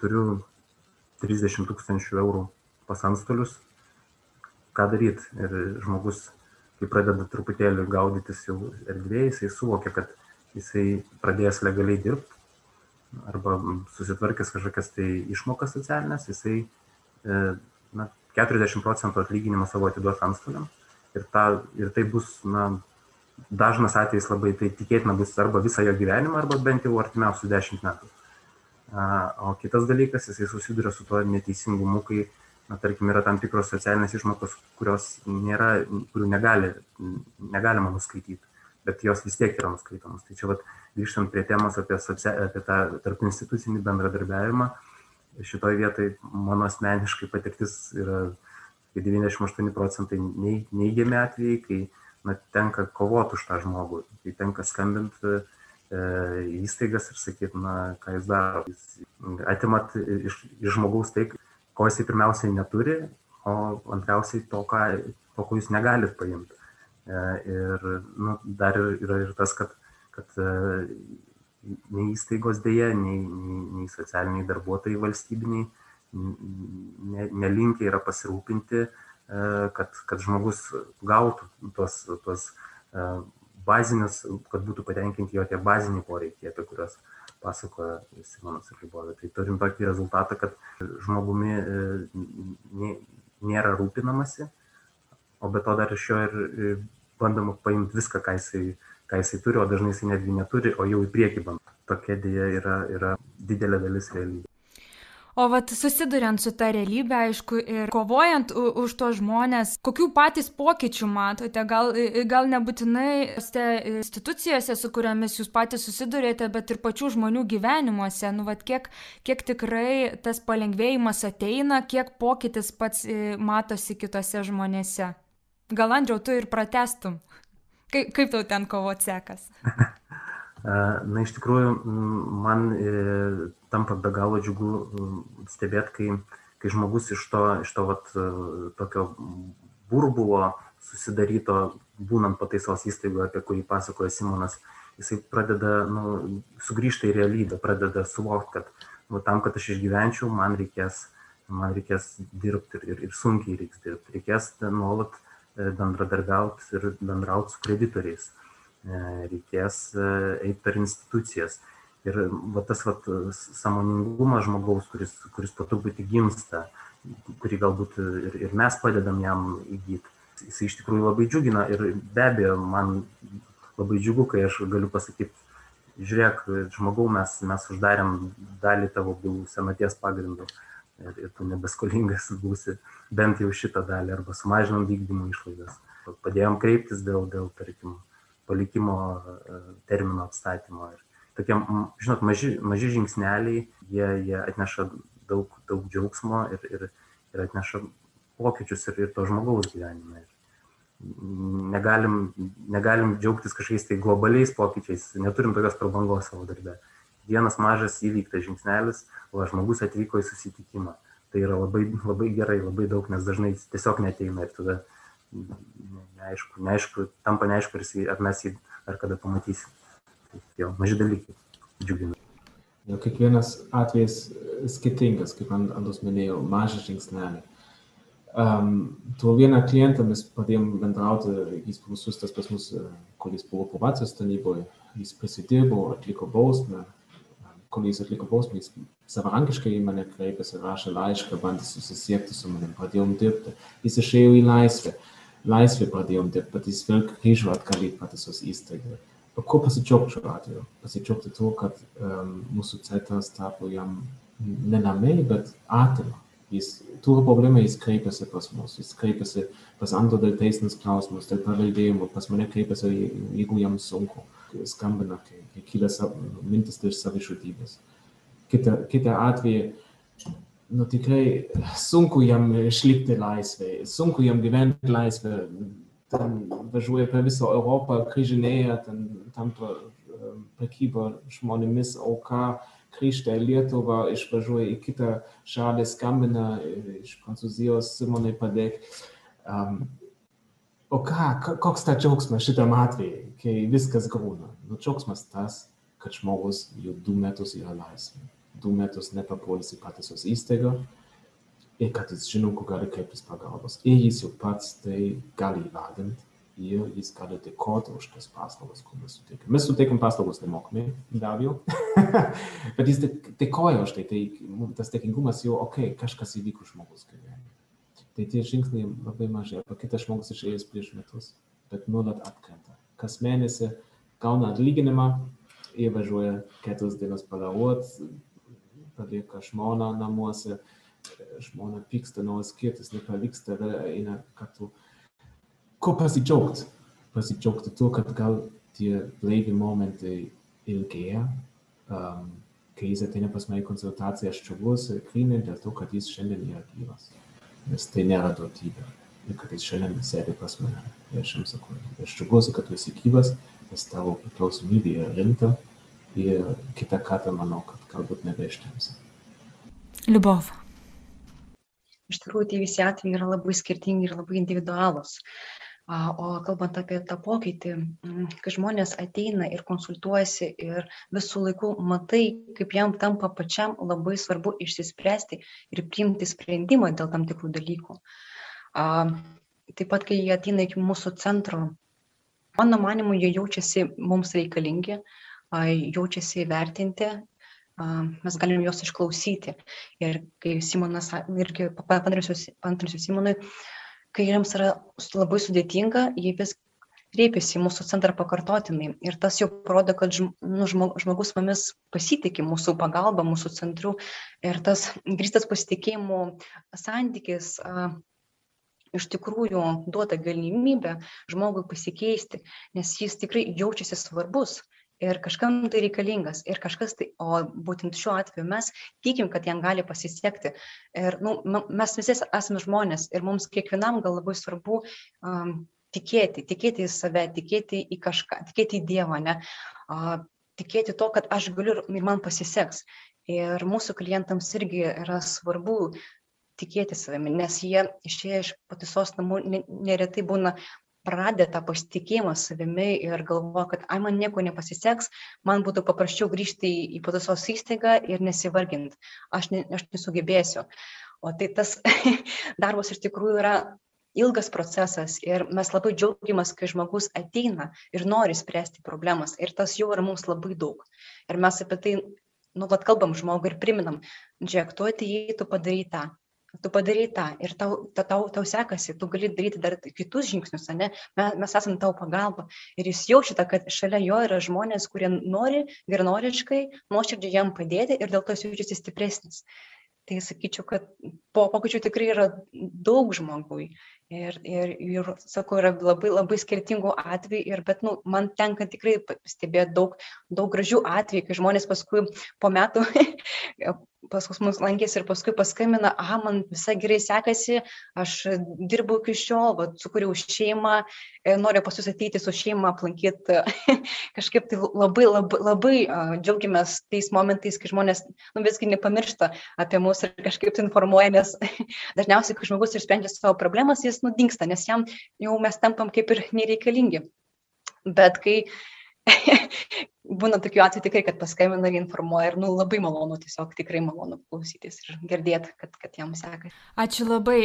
turiu 30 tūkstančių eurų pas antstolius, ką daryt ir žmogus kai pradeda truputėlį gaudytis jau erdvėje jisai suvokia kad jisai pradėjęs legaliai dirbt arba susitvarkęs kažkokias tai išmokas socialines jisai e, na, 40 procentų atlyginimo savo atiduos antstoliam ir, ta, ir tai bus na, dažnas atvejis labai tai tikėtina bus arba visą jo gyvenimą, arba bent jau artimiausius 10 metų. O kitas dalykas, jisai susiduria su tuo neteisingumu, kai na tarkim yra tam tikros socialinės išmokos kurios nėra kurių negali negalima nuskaityt bet jos vis tiek yra nuskaitomos. Tai čia vat grįžtant prie temos apie socia apie tą tarpinstitucinį bendradarbiavimą šitoj vietoj mano asmeniškai patirtis yra kai devyniasdešim aštuoni procentai nei neigiami atvejai kai na tenka kovot už tą žmogų kai tenka skambint e, įstaigas ir sakyt na ką jūs darot jūs atimat iš iš žmogaus tai ko jisai pirmiausiai neturi, o antriausiai to, ką, to ko jūs negalit paimti. E, ir nu, dar yra ir tas, kad, kad e, nei įstaigos dėja, nei, nei, nei socialiniai darbuotojai valstybiniai ne, nelinkia yra pasirūpinti, e, kad, kad žmogus gautų tuos, tuos bazinius, kad būtų patenkinti jo tie baziniai poreikiai, apie kuriuos pasakoja Simonas ir Libovė. Tai turim tokį rezultatą, kad žmogumi e, nėra rūpinamasi, o be to dar iš jo ir e, bandoma paimti viską, ką jisai, ką jisai turi, o dažnai jisai netgi neturi, o jau į priekį bando. Tokia dėja yra, yra didelė dalis realybė. O vat susiduriant su ta realybė, aišku, ir kovojant už tos žmonės, kokių patys pokyčių matote, gal, gal nebūtinai institucijose, su kuriamis jūs patys susidurėte, bet ir pačių žmonių gyvenimuose, nu vat kiek, kiek tikrai tas palengvėjimas ateina, kiek pokytis pats matosi kitose žmonėse. Gal Andriau, tu ir pratestum. Kaip, kaip tau ten kovot sekas? Na, iš tikrųjų, man e, tampa be galo džiugu stebėti, kai, kai žmogus iš to, iš to vat, e, tokio burbulo susidaryto, būnant pataisos įstaigoje, apie kurį pasakoja Simonas, jisai pradeda nu, sugrįžti į realybę, pradeda suvokti, kad nu, tam, kad aš išgyvenčiau, man reikės, man reikės dirbti ir, ir, sunkiai reiks dirbti, reikės nuolat e, bendradarbiauti ir bendrauti su kreditoriais. E, reikės e, eiti per institucijas. Ir va, tas va, samoningumas žmogaus, kuris, kuris po truputį gimsta, kurį galbūt ir, ir mes padedam jam įgyti, jis iš tikrųjų labai džiugina ir be abejo man labai džiugu, kai aš galiu pasakyti, žiūrėk, žmogau, mes, mes uždarėm dalį tavo bylų senaties pagrindų ir, ir tu nebeskolingas būsi bent jau šitą dalį arba sumažinom vykdymo išlaidas. Padėjom kreiptis dėl, dėl tarkim, palikimo e, termino atstatymo. Ir tokie, žinot, maži, maži žingsneliai, jie, jie atneša daug, daug džiaugsmo ir, ir, ir atneša pokyčius ir, ir to žmogaus gyvenime. Negalim, negalim džiaugtis kažkokiais tai globaliais pokyčiais, neturim tokios prabangos savo darbę. Vienas mažas įvyktas žingsnelis, o žmogus atvyko į susitikimą. Tai yra labai, labai gerai, labai daug, nes dažnai tiesiog neteina ir tada neaišku, neaišku, tampa neaišku, ar, jis, ar mes jį ar kada pamatysim. Tai jo, maži dalykai džiugina. Jo, kiekvienas atvejis skirtingas, kaip Andus minėjo, mažas žingsnelį. Um, tuo vieną klientą mes padėjom bendrauti, jis buvo sustas pas mus, kol jis buvo probacijos tarnyboje, jis prisidirbo, atliko bausmę, kol jis atliko bausmę, jis savarankiškai į mane kreipėsi, rašė laišką, bandė susisiekti su manim, pradėjom dirbti, jis išėjo į laisvę. Uh, laisvė pradėjom dirbti, bet jis vėl grįžo atgal į patiesos įstaigą. O ko pasidžiaugti šiuo atveju? Pasidžiaugti tuo, kad um, mūsų centras tapo jam ne namai, bet atima. Jis turi problemą, jis kreipiasi pas mus, jis kreipiasi pas Ando dėl teisinės klausimus, dėl paveldėjimo, pas mane kreipiasi, jeigu jam sunku, skambina, kai, kai kyla mintis dėl savižudybės. Kita, kita atveju nu tikrai sunku jam išlikti laisvėje, sunku jam gyventi laisvėje. Ten važiuoja per visą Europą, kryžinėja, ten tampa prekyba žmonėmis auka, grįžta į Lietuvą, išvažiuoja į kitą šalį, skambina iš Prancūzijos, Simonai padėk. Um, o ką, koks ta džiaugsmas šitam atvejui, kai viskas grūna? Nu, džiaugsmas tas, kad žmogus jau du metus yra laisvė du metus nepapuolęs į patiesos įstaigą ir kad jis žino, kur gali kreiptis pagalbos. Ir jis jau pats tai gali įvardinti ir jis gali dėkoti už tas paslaugas, kur mes suteikiam. Mes suteikiam paslaugas nemokamai, be abejo, bet jis dėkoja už tai, tai tas dėkingumas jau, okei, okay, kažkas įvyko žmogus gyvenime. Tai tie žingsniai labai mažai, arba kitas žmogus išėjęs prieš metus, bet nuolat atkrenta. Kas mėnesį gauna atlyginimą ir važiuoja keturias dienas palaruot, palieka žmoną namuose, žmona pyksta, nori skirtis, nepaliks tave, eina kartu. Ko pasidžiaugti? Pasidžiaugti tuo, kad gal tie blaivi momentai ilgėja, um, kai jis ateina pas mane į konsultaciją, aš džiaugiuosi grinai dėl to, kad jis šiandien yra gyvas. Nes tai nėra duotybė. Ir kad jis šiandien sėdi pas mane. Ir aš jam sakau, aš džiaugiuosi, kad tu esi gyvas, nes tavo priklausomybė yra rimta ir kitą kartą manau, kad galbūt nebeištemsi. Liubov. Iš tikrųjų, tie visi atvejai yra labai skirtingi ir labai individualūs. O kalbant apie tą pokytį, kai žmonės ateina ir konsultuojasi ir visų laikų matai, kaip jam tampa pačiam labai svarbu išsispręsti ir priimti sprendimą dėl tam tikrų dalykų. Taip pat, kai jie ateina iki mūsų centro, mano manimu, jie jaučiasi mums reikalingi, jaučiasi įvertinti, mes galim juos išklausyti. Ir kai Simonas irgi pantrinsiu Simonui, kai jiems yra labai sudėtinga, jie vis kreipiasi į mūsų centrą pakartotinai. Ir tas jau parodo, kad nu, žmogus mumis pasitikė mūsų pagalba, mūsų centru. Ir tas grįstas pasitikėjimų santykis a, iš tikrųjų duoda galimybę žmogui pasikeisti, nes jis tikrai jaučiasi svarbus ir kažkam tai reikalingas ir kažkas tai, o būtent šiuo atveju mes tikim, kad jam gali pasisekti. Ir nu, mes visi esame žmonės ir mums kiekvienam gal labai svarbu um, tikėti, tikėti į save, tikėti į kažką, tikėti į Dievą, ne? Uh, tikėti to, kad aš galiu ir man pasiseks. Ir mūsų klientams irgi yra svarbu tikėti savimi, nes jie išėję iš patisos namų neretai būna praradę tą pasitikėjimą savimi ir galvoja, kad ai man nieko nepasiseks, man būtų paprasčiau grįžti į, į pataisos įstaigą ir nesivarginti, aš, ne, aš nesugebėsiu. O tai tas darbas iš tikrųjų yra ilgas procesas ir mes labai džiaugiamės, kai žmogus ateina ir nori spręsti problemas ir tas jau yra mums labai daug. Ir mes apie tai nuolat kalbam žmogui ir priminam, žiūrėk, tu atėjai, tu padarai tą, tu padarei tą ir tau, ta, tau, tau sekasi, tu gali daryti dar kitus žingsnius, ne? mes, mes esame tau pagalba. Ir jis jaučia, kad šalia jo yra žmonės, kurie nori geranoriškai, nuoširdžiai jam padėti ir dėl to jis jaučiasi stipresnis. Tai sakyčiau, kad po pokyčių tikrai yra daug žmogui. Ir, ir, ir sakau, yra labai, labai skirtingų atvejų, ir, bet nu, man tenka tikrai stebėti daug, daug gražių atvejų, kai žmonės paskui po metų pas mus lankėsi ir paskui paskambina, aha, man visai gerai sekasi, aš dirbu iki šiol, va, sukūriau šeimą, e, noriu pas jūs ateiti su šeima, aplankyti. Kažkaip tai labai, labai, labai džiaugiamės tais momentais, kai žmonės nu, visgi nepamiršta apie mus ir kažkaip tai informuoja, nes dažniausiai, kai žmogus išsprendžia savo problemas, jis nudingsta, nes jam jau mes tampam kaip ir nereikalingi. Bet kai būna tokių atvejų tikrai, kad paskambina ir informuoja ir nu, labai malonu, tiesiog tikrai malonu klausytis ir girdėti, kad, kad jam sekasi. Ačiū labai.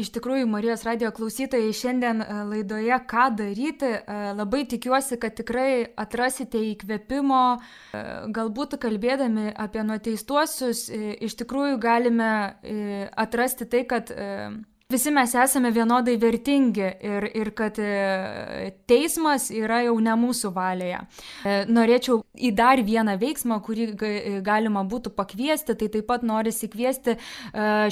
Iš tikrųjų, Marijos radio klausytojai šiandien laidoje Ką daryti, labai tikiuosi, kad tikrai atrasite įkvėpimo, galbūt kalbėdami apie nuteistuosius, iš tikrųjų galime atrasti tai, kad visi mes esame vienodai vertingi ir, ir kad e, teismas yra jau ne mūsų valioje. E, norėčiau į dar vieną veiksmą, kurį galima būtų pakviesti, tai taip pat norisi kviesti e,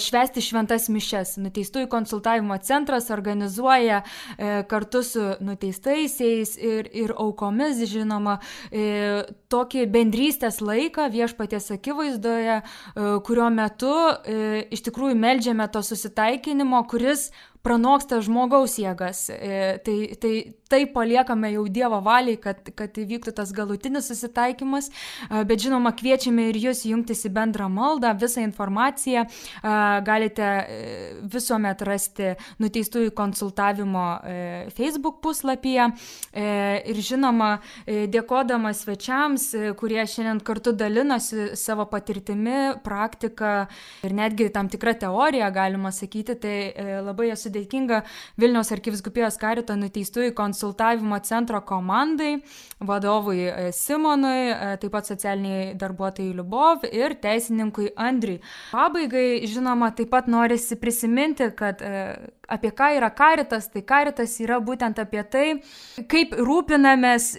švesti šventas mišes. Nuteistųjų konsultavimo centras organizuoja kartu su nuteistaisiais ir, ir aukomis, žinoma, tokį bendrystės laiką viešpaties akivaizdoje, kurio metu iš tikrųjų melžiame to susitaikinimo, kuris pranoksta žmogaus jėgas. E, tai, tai, tai paliekame jau Dievo valiai, kad, kad įvyktų tas galutinis susitaikymas, e, bet žinoma, kviečiame ir jūs jungtis į bendrą maldą, visą informaciją e, galite visuomet rasti nuteistųjų konsultavimo Facebook puslapyje ir žinoma, dėkodama svečiams, kurie šiandien kartu dalinosi savo patirtimi, praktika ir netgi tam tikrą teoriją, galima sakyti, tai labai esu dėkinga Vilniaus arkiviskupijos karito nuteistųjų konsultavimo centro komandai, vadovui e, Simonui, e, taip pat socialiniai darbuotojai Liubov ir teisininkui Andriui. Pabaigai, žinoma, taip pat norisi prisiminti, kad e, apie ką yra karitas, tai karitas yra būtent apie tai, kaip rūpinamės,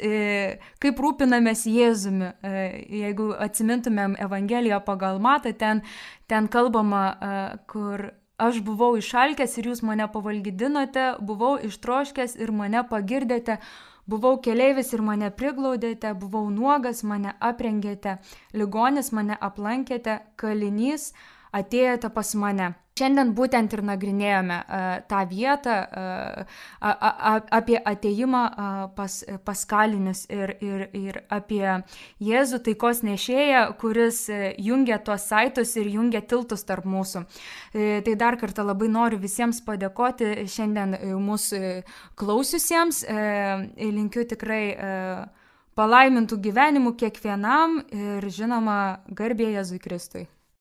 kaip rūpinamės Jėzumi. Jeigu atsimintumėm Evangeliją pagal Matą, ten, ten kalbama, kur Aš buvau išalkęs ir jūs mane pavalgydinote, buvau ištroškęs ir mane pagirdėte, buvau keleivis ir mane priglaudėte, buvau nuogas, mane aprengėte, ligonis mane aplankėte, kalinys, atėjote pas mane. Šiandien būtent ir nagrinėjome uh, tą vietą uh, a, a, apie ateimą uh, pas, pas kalinius ir, ir, ir apie Jėzų taikos nešėją, kuris jungia tuos saitus ir jungia tiltus tarp mūsų. E, tai dar kartą labai noriu visiems padėkoti šiandien mūsų klausiusiems. E, linkiu tikrai e, palaimintų gyvenimų kiekvienam ir žinoma garbė Jėzui Kristui.